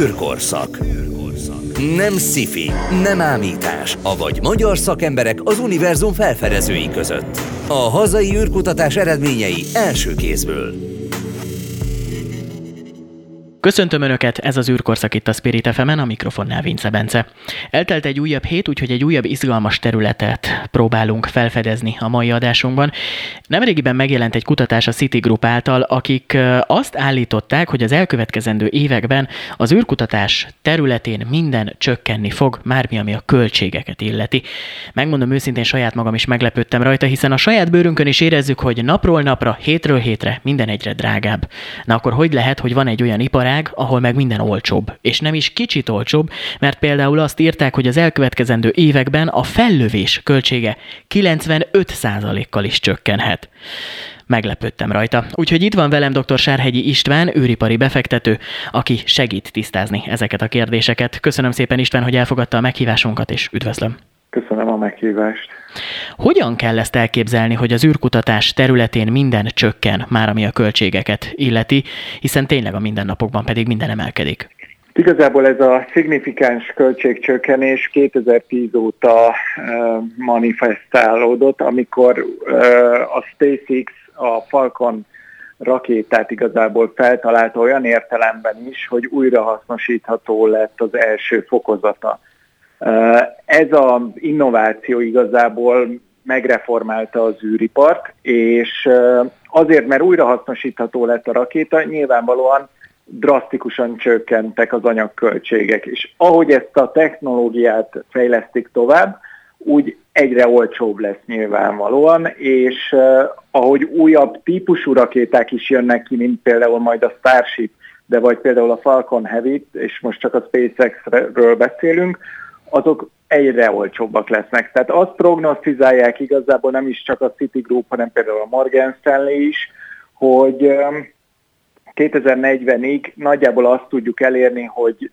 űrkorszak. Nem sci nem ámítás, avagy magyar szakemberek az univerzum felfedezői között. A hazai űrkutatás eredményei első kézből. Köszöntöm Önöket, ez az űrkorszak itt a Spirit fm a mikrofonnál Vince Bence. Eltelt egy újabb hét, úgyhogy egy újabb izgalmas területet próbálunk felfedezni a mai adásunkban. Nemrégiben megjelent egy kutatás a City Group által, akik azt állították, hogy az elkövetkezendő években az űrkutatás területén minden csökkenni fog, mármi ami a költségeket illeti. Megmondom őszintén, saját magam is meglepődtem rajta, hiszen a saját bőrünkön is érezzük, hogy napról napra, hétről hétre minden egyre drágább. Na akkor hogy lehet, hogy van egy olyan ipar iparág, ahol meg minden olcsóbb. És nem is kicsit olcsóbb, mert például azt írták, hogy az elkövetkezendő években a fellövés költsége 95%-kal is csökkenhet meglepődtem rajta. Úgyhogy itt van velem dr. Sárhegyi István, őripari befektető, aki segít tisztázni ezeket a kérdéseket. Köszönöm szépen István, hogy elfogadta a meghívásunkat, és üdvözlöm. Köszönöm a meghívást. Hogyan kell ezt elképzelni, hogy az űrkutatás területén minden csökken, már ami a költségeket illeti, hiszen tényleg a mindennapokban pedig minden emelkedik? Igazából ez a szignifikáns költségcsökkenés 2010 óta manifestálódott, amikor a SpaceX a Falcon rakétát igazából feltalálta olyan értelemben is, hogy újrahasznosítható lett az első fokozata. Ez az innováció igazából megreformálta az űripart, és azért, mert újrahasznosítható lett a rakéta, nyilvánvalóan drasztikusan csökkentek az anyagköltségek. És ahogy ezt a technológiát fejlesztik tovább, úgy egyre olcsóbb lesz nyilvánvalóan, és ahogy újabb típusú rakéták is jönnek ki, mint például majd a Starship, de vagy például a Falcon Heavy, és most csak a SpaceX-ről beszélünk, azok egyre olcsóbbak lesznek. Tehát azt prognosztizálják igazából nem is csak a Citigroup, hanem például a Morgan Stanley is, hogy 2040-ig um, nagyjából azt tudjuk elérni, hogy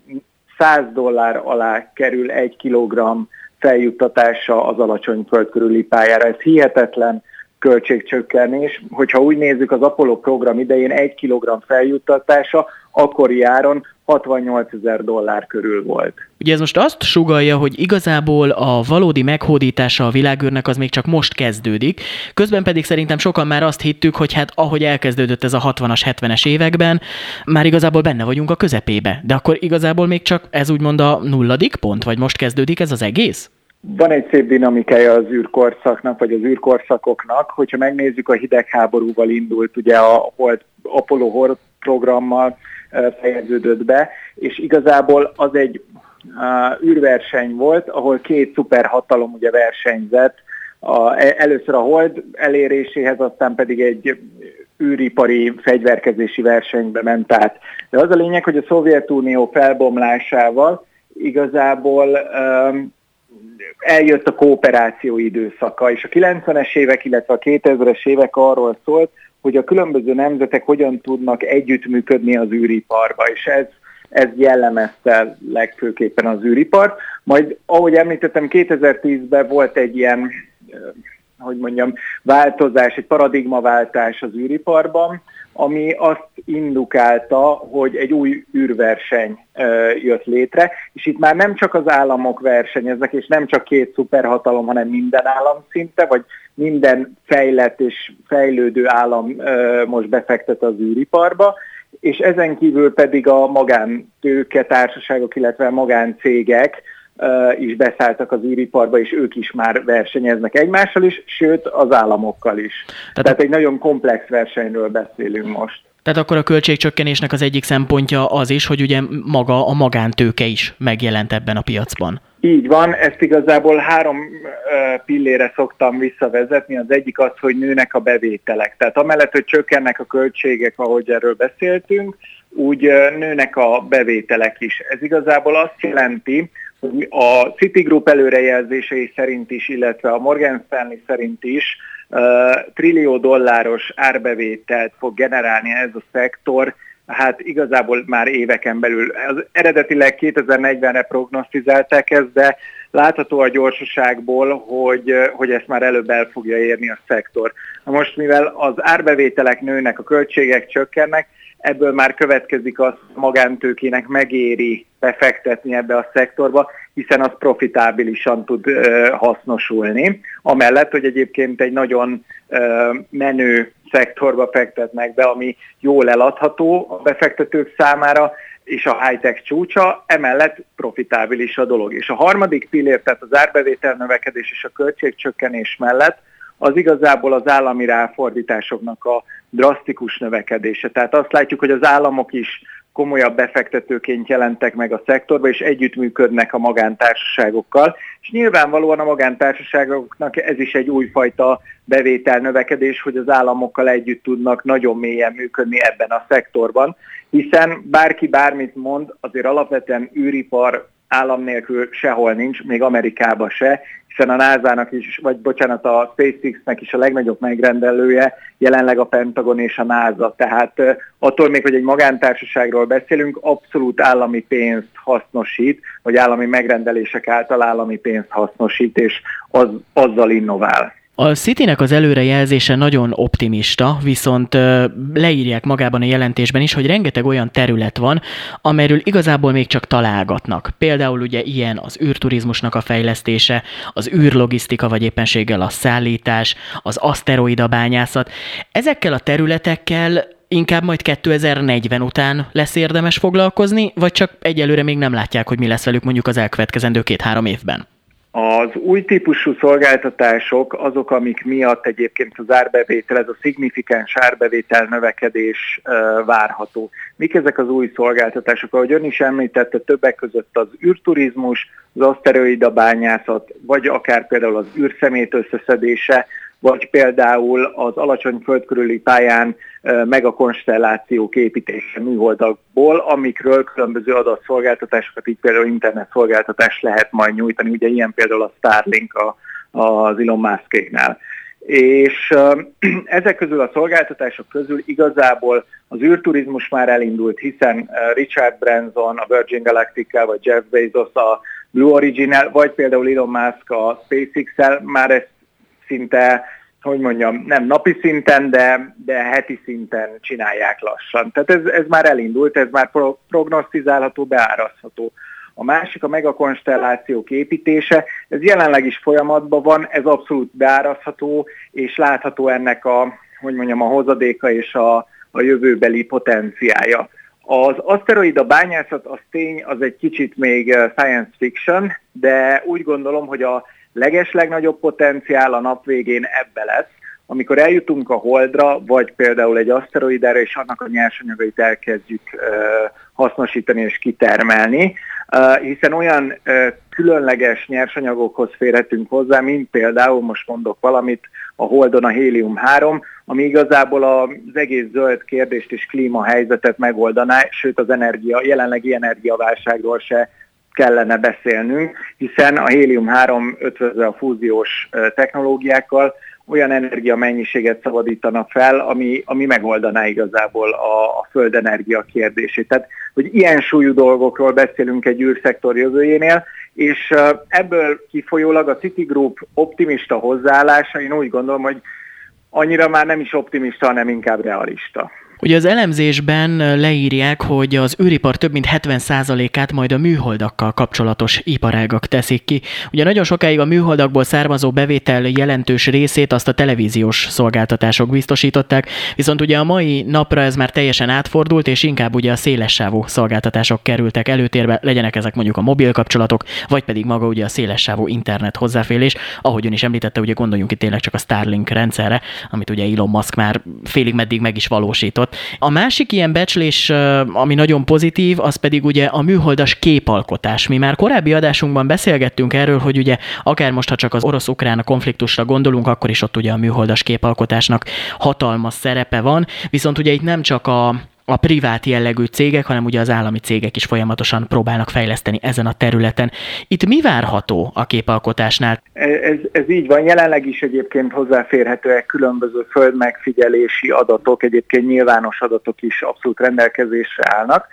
100 dollár alá kerül egy kilogramm feljuttatása az alacsony föld körüli pályára. Ez hihetetlen költségcsökkenés. Hogyha úgy nézzük, az Apollo program idején egy kilogramm feljuttatása akkori áron 68 ezer dollár körül volt. Ugye ez most azt sugalja, hogy igazából a valódi meghódítása a világűrnek az még csak most kezdődik, közben pedig szerintem sokan már azt hittük, hogy hát ahogy elkezdődött ez a 60-as, 70-es években, már igazából benne vagyunk a közepébe. De akkor igazából még csak ez úgymond a nulladik pont, vagy most kezdődik ez az egész? Van egy szép dinamikája az űrkorszaknak, vagy az űrkorszakoknak, hogyha megnézzük a hidegháborúval indult, ugye a Hold, Apollo Hold programmal, fejeződött be, és igazából az egy űrverseny volt, ahol két szuperhatalom ugye versenyzett, a, e, először a hold eléréséhez, aztán pedig egy űripari fegyverkezési versenybe ment át. De az a lényeg, hogy a Szovjetunió felbomlásával igazából um, eljött a kooperáció időszaka, és a 90-es évek, illetve a 2000-es évek arról szólt, hogy a különböző nemzetek hogyan tudnak együttműködni az űriparba, és ez, ez jellemezte legfőképpen az űripart. Majd, ahogy említettem, 2010-ben volt egy ilyen, hogy mondjam, változás, egy paradigmaváltás az űriparban, ami azt indukálta, hogy egy új űrverseny jött létre, és itt már nem csak az államok versenyeznek, és nem csak két szuperhatalom, hanem minden állam szinte, vagy minden fejlett és fejlődő állam most befektet az űriparba, és ezen kívül pedig a magántőke társaságok, illetve magáncégek is beszálltak az űriparba, és ők is már versenyeznek egymással is, sőt az államokkal is. Tehát, Tehát egy nagyon komplex versenyről beszélünk most. Tehát akkor a költségcsökkenésnek az egyik szempontja az is, hogy ugye maga a magántőke is megjelent ebben a piacban. Így van, ezt igazából három pillére szoktam visszavezetni. Az egyik az, hogy nőnek a bevételek. Tehát amellett, hogy csökkennek a költségek, ahogy erről beszéltünk, úgy nőnek a bevételek is. Ez igazából azt jelenti, a Citigroup előrejelzései szerint is, illetve a Morgan Stanley szerint is trillió dolláros árbevételt fog generálni ez a szektor, hát igazából már éveken belül. Az eredetileg 2040-re prognosztizálták ezt, de látható a gyorsaságból, hogy, hogy ezt már előbb el fogja érni a szektor. Na most, mivel az árbevételek nőnek, a költségek csökkennek, ebből már következik az magántőkének megéri befektetni ebbe a szektorba, hiszen az profitábilisan tud hasznosulni. Amellett, hogy egyébként egy nagyon menő szektorba fektetnek be, ami jól eladható a befektetők számára, és a high-tech csúcsa, emellett profitábilis a dolog. És a harmadik pillér, tehát az árbevétel növekedés és a költségcsökkenés mellett az igazából az állami ráfordításoknak a drasztikus növekedése. Tehát azt látjuk, hogy az államok is komolyabb befektetőként jelentek meg a szektorba, és együttműködnek a magántársaságokkal. És nyilvánvalóan a magántársaságoknak ez is egy újfajta bevétel növekedés, hogy az államokkal együtt tudnak nagyon mélyen működni ebben a szektorban, hiszen bárki bármit mond, azért alapvetően űripar állam nélkül sehol nincs, még Amerikában se, hiszen a NASA-nak is, vagy bocsánat, a SpaceX-nek is a legnagyobb megrendelője jelenleg a Pentagon és a NASA. Tehát attól még, hogy egy magántársaságról beszélünk, abszolút állami pénzt hasznosít, vagy állami megrendelések által állami pénzt hasznosít, és az, azzal innovál. A Citynek az előrejelzése nagyon optimista, viszont leírják magában a jelentésben is, hogy rengeteg olyan terület van, amelyről igazából még csak találgatnak. Például ugye ilyen az űrturizmusnak a fejlesztése, az űrlogisztika vagy éppenséggel a szállítás, az aszteroida bányászat. Ezekkel a területekkel inkább majd 2040 után lesz érdemes foglalkozni, vagy csak egyelőre még nem látják, hogy mi lesz velük mondjuk az elkövetkezendő két-három évben? Az új típusú szolgáltatások azok, amik miatt egyébként az árbevétel, ez a szignifikáns árbevétel növekedés várható. Mik ezek az új szolgáltatások? Ahogy ön is említette, többek között az űrturizmus, az aszteroida bányászat, vagy akár például az űrszemét összeszedése, vagy például az alacsony földkörüli pályán megakonstellációk építése műholdakból, amikről különböző adatszolgáltatásokat, így például internet szolgáltatást lehet majd nyújtani, ugye ilyen például a Starlink a, az Elon Muskéknál. És ezek közül a szolgáltatások közül igazából az űrturizmus már elindult, hiszen Richard Branson, a Virgin galactic vagy Jeff Bezos a Blue origin vagy például Elon Musk a SpaceX-el már ezt szinte, hogy mondjam, nem napi szinten, de, de heti szinten csinálják lassan. Tehát ez, ez már elindult, ez már pro, prognosztizálható, beárazható. A másik a megakonstellációk építése, ez jelenleg is folyamatban van, ez abszolút beárazható, és látható ennek a, hogy mondjam, a hozadéka és a, a jövőbeli potenciája. Az aszteroida bányászat, az tény, az egy kicsit még eh, science fiction, de úgy gondolom, hogy a legeslegnagyobb potenciál a nap végén ebbe lesz, amikor eljutunk a Holdra, vagy például egy aszteroidára, és annak a nyersanyagait elkezdjük hasznosítani és kitermelni, hiszen olyan különleges nyersanyagokhoz férhetünk hozzá, mint például, most mondok valamit, a Holdon a hélium-3, ami igazából az egész zöld kérdést és klímahelyzetet megoldaná, sőt az energia, jelenlegi energiaválságról se kellene beszélnünk, hiszen a hélium-3 ötvözve a fúziós technológiákkal olyan energiamennyiséget szabadítanak fel, ami, ami megoldaná igazából a, a földenergia kérdését. Tehát, hogy ilyen súlyú dolgokról beszélünk egy űrszektor jövőjénél, és ebből kifolyólag a Citigroup optimista hozzáállása, én úgy gondolom, hogy annyira már nem is optimista, hanem inkább realista. Ugye az elemzésben leírják, hogy az űripar több mint 70%-át majd a műholdakkal kapcsolatos iparágak teszik ki. Ugye nagyon sokáig a műholdakból származó bevétel jelentős részét azt a televíziós szolgáltatások biztosították, viszont ugye a mai napra ez már teljesen átfordult, és inkább ugye a szélessávú szolgáltatások kerültek előtérbe, legyenek ezek mondjuk a mobil kapcsolatok, vagy pedig maga ugye a szélessávú internet hozzáférés, ahogy ön is említette, ugye gondoljunk itt tényleg csak a Starlink rendszerre, amit ugye Elon Musk már félig meddig meg is valósított dolgot. A másik ilyen becslés, ami nagyon pozitív, az pedig ugye a műholdas képalkotás. Mi már korábbi adásunkban beszélgettünk erről, hogy ugye akár most, ha csak az orosz-ukrán konfliktusra gondolunk, akkor is ott ugye a műholdas képalkotásnak hatalmas szerepe van, viszont ugye itt nem csak a a privát jellegű cégek, hanem ugye az állami cégek is folyamatosan próbálnak fejleszteni ezen a területen. Itt mi várható a képalkotásnál? Ez, ez így van. Jelenleg is egyébként hozzáférhetőek különböző földmegfigyelési adatok, egyébként nyilvános adatok is abszolút rendelkezésre állnak.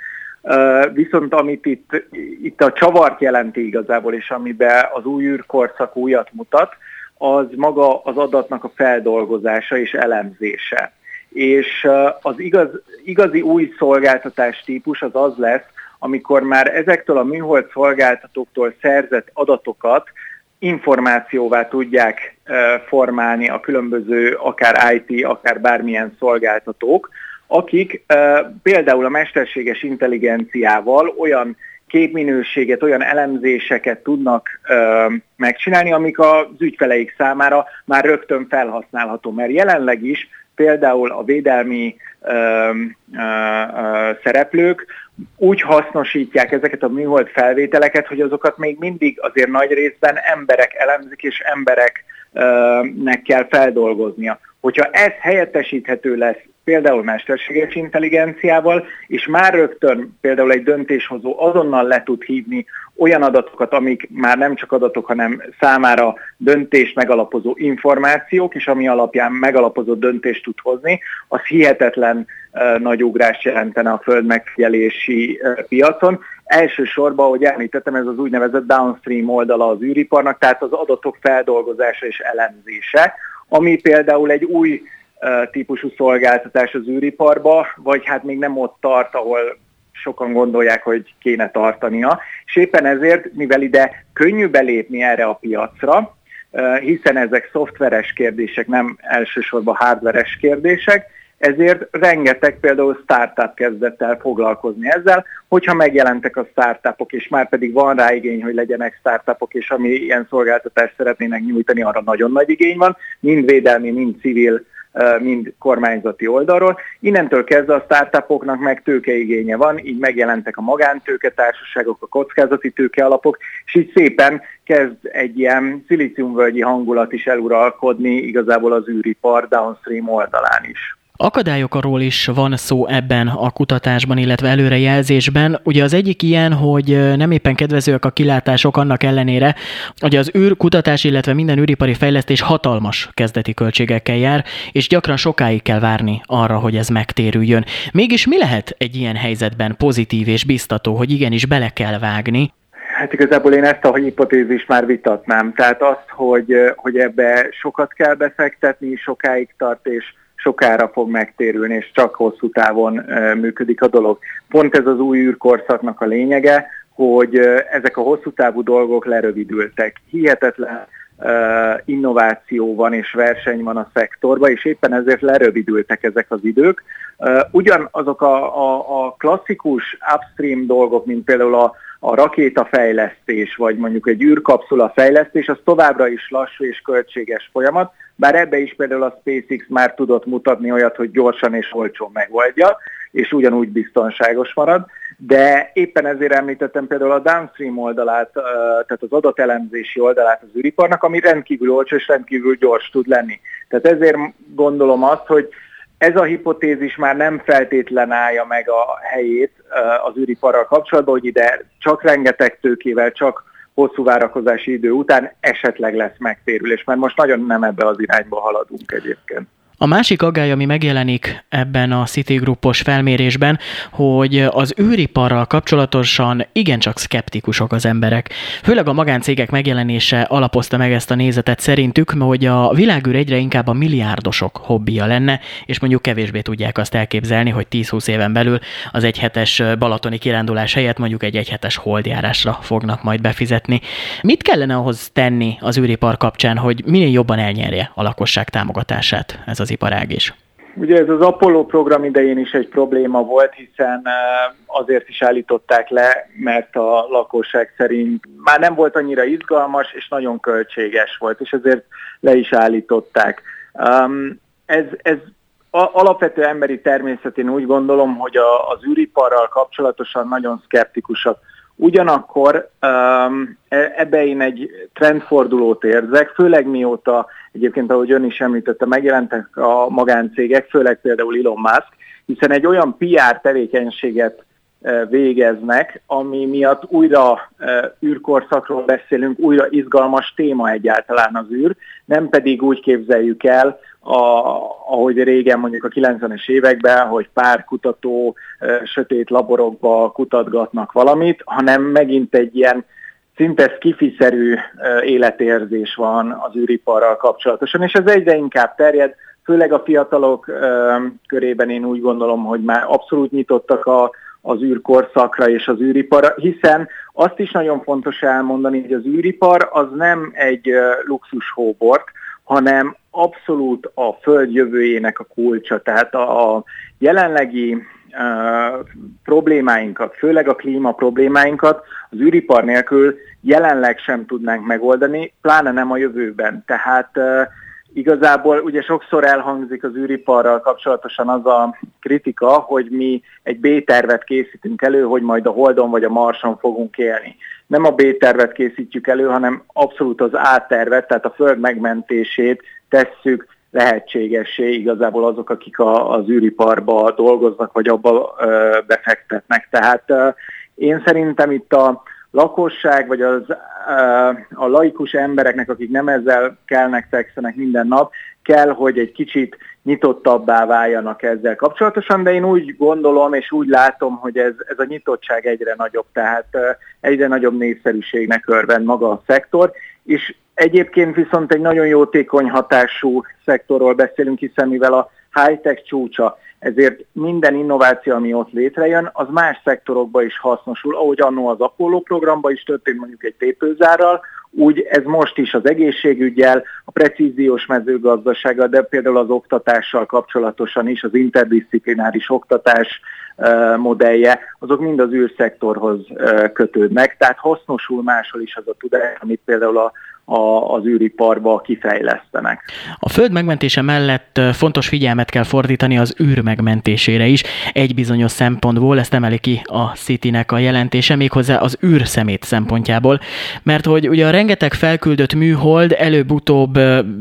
Viszont amit itt, itt a csavart jelenti igazából, és amiben az új űrkorszak újat mutat, az maga az adatnak a feldolgozása és elemzése és az igaz, igazi új szolgáltatás típus az az lesz, amikor már ezektől a műhold szolgáltatóktól szerzett adatokat információvá tudják formálni a különböző akár IT, akár bármilyen szolgáltatók, akik például a mesterséges intelligenciával olyan képminőséget, olyan elemzéseket tudnak ö, megcsinálni, amik az ügyfeleik számára már rögtön felhasználható. Mert jelenleg is például a védelmi ö, ö, ö, szereplők úgy hasznosítják ezeket a műhold felvételeket, hogy azokat még mindig azért nagy részben emberek elemzik, és embereknek kell feldolgoznia. Hogyha ez helyettesíthető lesz például mesterséges intelligenciával, és már rögtön például egy döntéshozó azonnal le tud hívni olyan adatokat, amik már nem csak adatok, hanem számára döntés megalapozó információk, és ami alapján megalapozott döntést tud hozni, az hihetetlen uh, nagy ugrást jelentene a föld megfigyelési uh, piacon. Elsősorban, ahogy említettem, ez az úgynevezett downstream oldala az űriparnak, tehát az adatok feldolgozása és elemzése, ami például egy új típusú szolgáltatás az űriparba, vagy hát még nem ott tart, ahol sokan gondolják, hogy kéne tartania. És éppen ezért, mivel ide könnyű belépni erre a piacra, hiszen ezek szoftveres kérdések, nem elsősorban hardveres kérdések, ezért rengeteg például startup kezdett el foglalkozni ezzel, hogyha megjelentek a startupok, és már pedig van rá igény, hogy legyenek startupok, és ami ilyen szolgáltatást szeretnének nyújtani, arra nagyon nagy igény van, mind védelmi, mind civil mind kormányzati oldalról. Innentől kezdve a startupoknak meg tőkeigénye van, így megjelentek a magántőketársaságok, a kockázati tőkealapok, és így szépen kezd egy ilyen szilíciumvölgyi hangulat is eluralkodni igazából az űripar downstream oldalán is. Akadályokról is van szó ebben a kutatásban, illetve előrejelzésben. Ugye az egyik ilyen, hogy nem éppen kedvezőek a kilátások annak ellenére, hogy az űrkutatás, illetve minden űripari fejlesztés hatalmas kezdeti költségekkel jár, és gyakran sokáig kell várni arra, hogy ez megtérüljön. Mégis mi lehet egy ilyen helyzetben pozitív és biztató, hogy igenis bele kell vágni? Hát igazából én ezt a hipotézist már vitatnám. Tehát azt, hogy, hogy ebbe sokat kell befektetni, sokáig tart, és sokára fog megtérülni, és csak hosszú távon működik a dolog. Pont ez az új űrkorszaknak a lényege, hogy ezek a hosszú távú dolgok lerövidültek. Hihetetlen innováció van és verseny van a szektorban, és éppen ezért lerövidültek ezek az idők. Ugyanazok a, a, a klasszikus upstream dolgok, mint például a, a rakétafejlesztés, vagy mondjuk egy űrkapszula fejlesztés, az továbbra is lassú és költséges folyamat, bár ebbe is például a SpaceX már tudott mutatni olyat, hogy gyorsan és olcsón megoldja, és ugyanúgy biztonságos marad, de éppen ezért említettem például a downstream oldalát, tehát az adatelemzési oldalát az űriparnak, ami rendkívül olcsó és rendkívül gyors tud lenni. Tehát ezért gondolom azt, hogy ez a hipotézis már nem feltétlen állja meg a helyét az űriparral kapcsolatban, hogy ide csak rengeteg tőkével, csak hosszú várakozási idő után esetleg lesz megtérülés, mert most nagyon nem ebbe az irányba haladunk egyébként. A másik aggály, ami megjelenik ebben a Citigroup-os felmérésben, hogy az űriparral kapcsolatosan igencsak szkeptikusok az emberek. Főleg a magáncégek megjelenése alapozta meg ezt a nézetet szerintük, hogy a világűr egyre inkább a milliárdosok hobbija lenne, és mondjuk kevésbé tudják azt elképzelni, hogy 10-20 éven belül az egyhetes balatoni kirándulás helyett mondjuk egy egyhetes holdjárásra fognak majd befizetni. Mit kellene ahhoz tenni az űripar kapcsán, hogy minél jobban elnyerje a lakosság támogatását ez az iparág is? Ugye ez az Apollo program idején is egy probléma volt, hiszen azért is állították le, mert a lakosság szerint már nem volt annyira izgalmas, és nagyon költséges volt, és ezért le is állították. Ez, ez alapvető emberi természetén úgy gondolom, hogy az űriparral kapcsolatosan nagyon szkeptikusak Ugyanakkor um, e, ebbe én egy trendfordulót érzek, főleg mióta egyébként, ahogy ön is említette, megjelentek a magáncégek, főleg például Elon Musk, hiszen egy olyan PR tevékenységet e, végeznek, ami miatt újra e, űrkorszakról beszélünk, újra izgalmas téma egyáltalán az űr, nem pedig úgy képzeljük el, a, ahogy régen mondjuk a 90-es években, hogy pár kutató sötét laborokba kutatgatnak valamit, hanem megint egy ilyen szinte skifiszerű életérzés van az űriparral kapcsolatosan, és ez egyre inkább terjed, főleg a fiatalok körében én úgy gondolom, hogy már abszolút nyitottak a, az űrkorszakra és az űriparra, hiszen azt is nagyon fontos elmondani, hogy az űripar az nem egy luxus hóbort, hanem abszolút a Föld jövőjének a kulcsa. Tehát a, a jelenlegi uh, problémáinkat, főleg a klíma problémáinkat az űripar nélkül jelenleg sem tudnánk megoldani, pláne nem a jövőben. Tehát uh, Igazából ugye sokszor elhangzik az űriparral kapcsolatosan az a kritika, hogy mi egy B-tervet készítünk elő, hogy majd a Holdon vagy a Marson fogunk élni. Nem a B-tervet készítjük elő, hanem abszolút az A-tervet, tehát a Föld megmentését tesszük lehetségessé igazából azok, akik a, az űriparba dolgoznak, vagy abba ö, befektetnek. Tehát ö, én szerintem itt a lakosság, vagy az, a laikus embereknek, akik nem ezzel kelnek, fekszenek minden nap, kell, hogy egy kicsit nyitottabbá váljanak ezzel kapcsolatosan, de én úgy gondolom és úgy látom, hogy ez, ez a nyitottság egyre nagyobb, tehát egyre nagyobb népszerűségnek örvend maga a szektor, és egyébként viszont egy nagyon jótékony hatású szektorról beszélünk, hiszen mivel a high-tech csúcsa. Ezért minden innováció, ami ott létrejön, az más szektorokba is hasznosul, ahogy annó az Apollo programban is történt mondjuk egy tépőzárral, úgy ez most is az egészségügyel, a precíziós mezőgazdasággal, de például az oktatással kapcsolatosan is, az interdisziplináris oktatás modellje, azok mind az űrszektorhoz kötődnek, tehát hasznosul máshol is az a tudás, amit például a, a, az űriparba kifejlesztenek. A föld megmentése mellett fontos figyelmet kell fordítani az űr megmentésére is. Egy bizonyos szempontból, ezt emeli ki a City-nek a jelentése, méghozzá az űrszemét szempontjából, mert hogy ugye a rengeteg felküldött műhold előbb-utóbb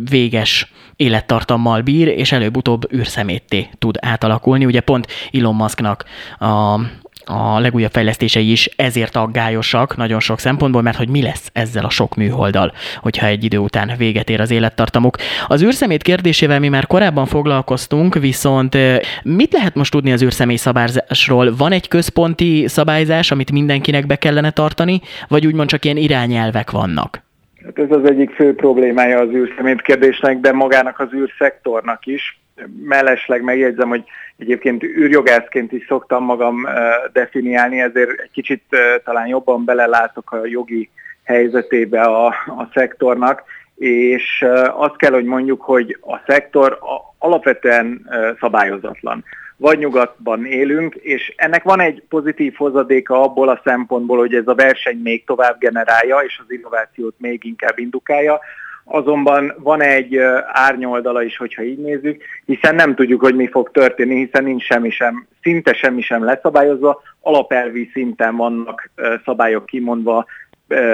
véges élettartammal bír, és előbb-utóbb űrszemétté tud átalakulni. Ugye pont Elon Musknak a, a legújabb fejlesztései is ezért aggályosak nagyon sok szempontból, mert hogy mi lesz ezzel a sok műholddal, hogyha egy idő után véget ér az élettartamuk. Az űrszemét kérdésével mi már korábban foglalkoztunk, viszont mit lehet most tudni az űrszemély szabályzásról? Van egy központi szabályzás, amit mindenkinek be kellene tartani, vagy úgymond csak ilyen irányelvek vannak? Hát ez az egyik fő problémája az űrszemét kérdésnek, de magának az űrszektornak is. Mellesleg megjegyzem, hogy egyébként űrjogászként is szoktam magam definiálni, ezért egy kicsit talán jobban belelátok a jogi helyzetébe a, a szektornak, és azt kell, hogy mondjuk, hogy a szektor alapvetően szabályozatlan. Vagy nyugatban élünk, és ennek van egy pozitív hozadéka abból a szempontból, hogy ez a verseny még tovább generálja, és az innovációt még inkább indukálja, azonban van egy árnyoldala is, hogyha így nézzük, hiszen nem tudjuk, hogy mi fog történni, hiszen nincs semmi sem, szinte semmi sem leszabályozva, alapelvi szinten vannak szabályok kimondva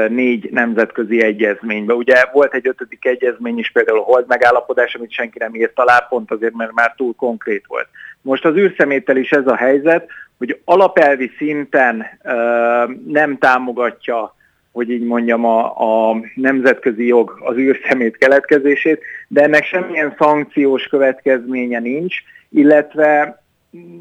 négy nemzetközi egyezménybe. Ugye volt egy ötödik egyezmény is, például a hold megállapodás, amit senki nem írt alá, pont azért, mert már túl konkrét volt. Most az űrszeméttel is ez a helyzet, hogy alapelvi szinten nem támogatja hogy így mondjam, a, a nemzetközi jog az űrszemét keletkezését, de ennek semmilyen szankciós következménye nincs, illetve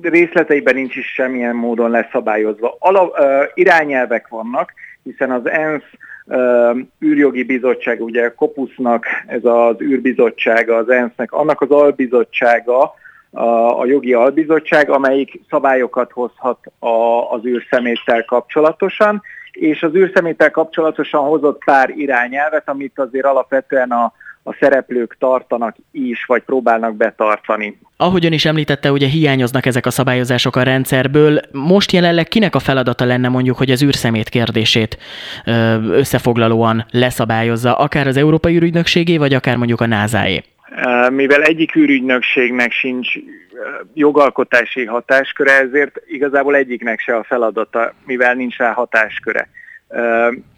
részleteiben nincs is semmilyen módon leszabályozva. Ala, uh, irányelvek vannak, hiszen az ENSZ uh, űrjogi bizottság, ugye Kopusznak ez az űrbizottsága, az ENSZ-nek, annak az albizottsága, a, jogi albizottság, amelyik szabályokat hozhat a, az űrszeméttel kapcsolatosan, és az űrszeméttel kapcsolatosan hozott pár irányelvet, amit azért alapvetően a, a szereplők tartanak is, vagy próbálnak betartani. Ahogyan is említette, ugye hiányoznak ezek a szabályozások a rendszerből. Most jelenleg kinek a feladata lenne mondjuk, hogy az űrszemét kérdését összefoglalóan leszabályozza, akár az Európai űrügynökségé, vagy akár mondjuk a NASA-é? Mivel egyik űrügynökségnek sincs jogalkotási hatásköre, ezért igazából egyiknek se a feladata, mivel nincs rá hatásköre.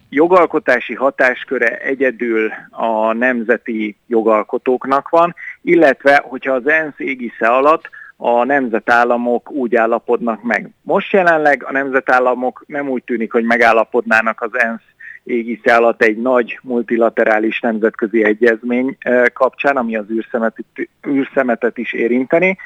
Jogalkotási hatásköre egyedül a nemzeti jogalkotóknak van, illetve hogyha az ENSZ égisze alatt a nemzetállamok úgy állapodnak meg. Most jelenleg a nemzetállamok nem úgy tűnik, hogy megállapodnának az ENSZ égisze alatt egy nagy multilaterális nemzetközi egyezmény kapcsán, ami az űrszemetet, űrszemetet is érinteni,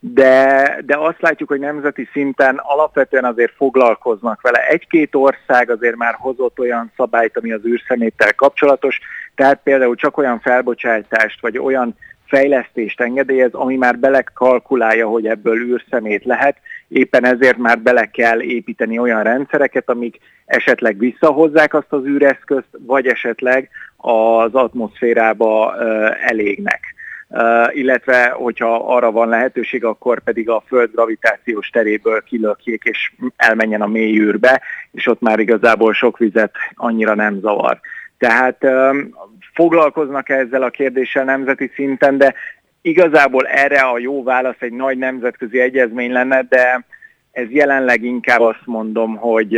de, de azt látjuk, hogy nemzeti szinten alapvetően azért foglalkoznak vele. Egy-két ország azért már hozott olyan szabályt, ami az űrszeméttel kapcsolatos, tehát például csak olyan felbocsátást, vagy olyan fejlesztést engedélyez, ami már belekalkulálja, hogy ebből űrszemét lehet, éppen ezért már bele kell építeni olyan rendszereket, amik esetleg visszahozzák azt az űreszközt, vagy esetleg az atmoszférába elégnek. Illetve hogyha arra van lehetőség, akkor pedig a Föld gravitációs teréből kilökjék és elmenjen a mély űrbe, és ott már igazából sok vizet annyira nem zavar. Tehát foglalkoznak ezzel a kérdéssel nemzeti szinten, de igazából erre a jó válasz egy nagy nemzetközi egyezmény lenne, de ez jelenleg inkább azt mondom, hogy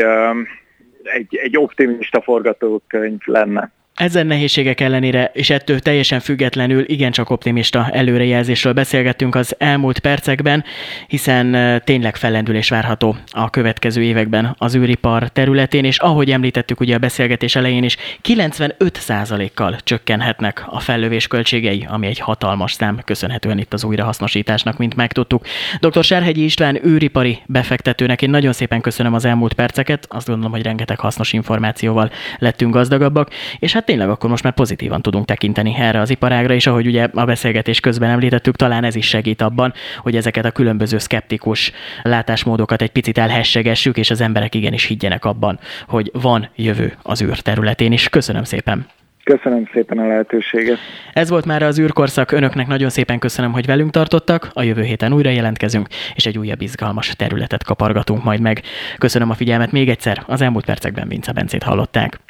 egy, egy optimista forgatókönyv lenne. Ezen nehézségek ellenére, és ettől teljesen függetlenül igencsak optimista előrejelzésről beszélgettünk az elmúlt percekben, hiszen tényleg fellendülés várható a következő években az űripar területén, és ahogy említettük ugye a beszélgetés elején is, 95%-kal csökkenhetnek a fellövés költségei, ami egy hatalmas szám, köszönhetően itt az újrahasznosításnak, mint megtudtuk. Dr. Serhegyi István űripari befektetőnek én nagyon szépen köszönöm az elmúlt perceket, azt gondolom, hogy rengeteg hasznos információval lettünk gazdagabbak, és hát tényleg akkor most már pozitívan tudunk tekinteni erre az iparágra, és ahogy ugye a beszélgetés közben említettük, talán ez is segít abban, hogy ezeket a különböző szkeptikus látásmódokat egy picit elhessegessük, és az emberek igenis higgyenek abban, hogy van jövő az űr területén is. Köszönöm szépen! Köszönöm szépen a lehetőséget. Ez volt már az űrkorszak. Önöknek nagyon szépen köszönöm, hogy velünk tartottak. A jövő héten újra jelentkezünk, és egy újabb izgalmas területet kapargatunk majd meg. Köszönöm a figyelmet még egyszer. Az elmúlt percekben Vince Bencét hallották.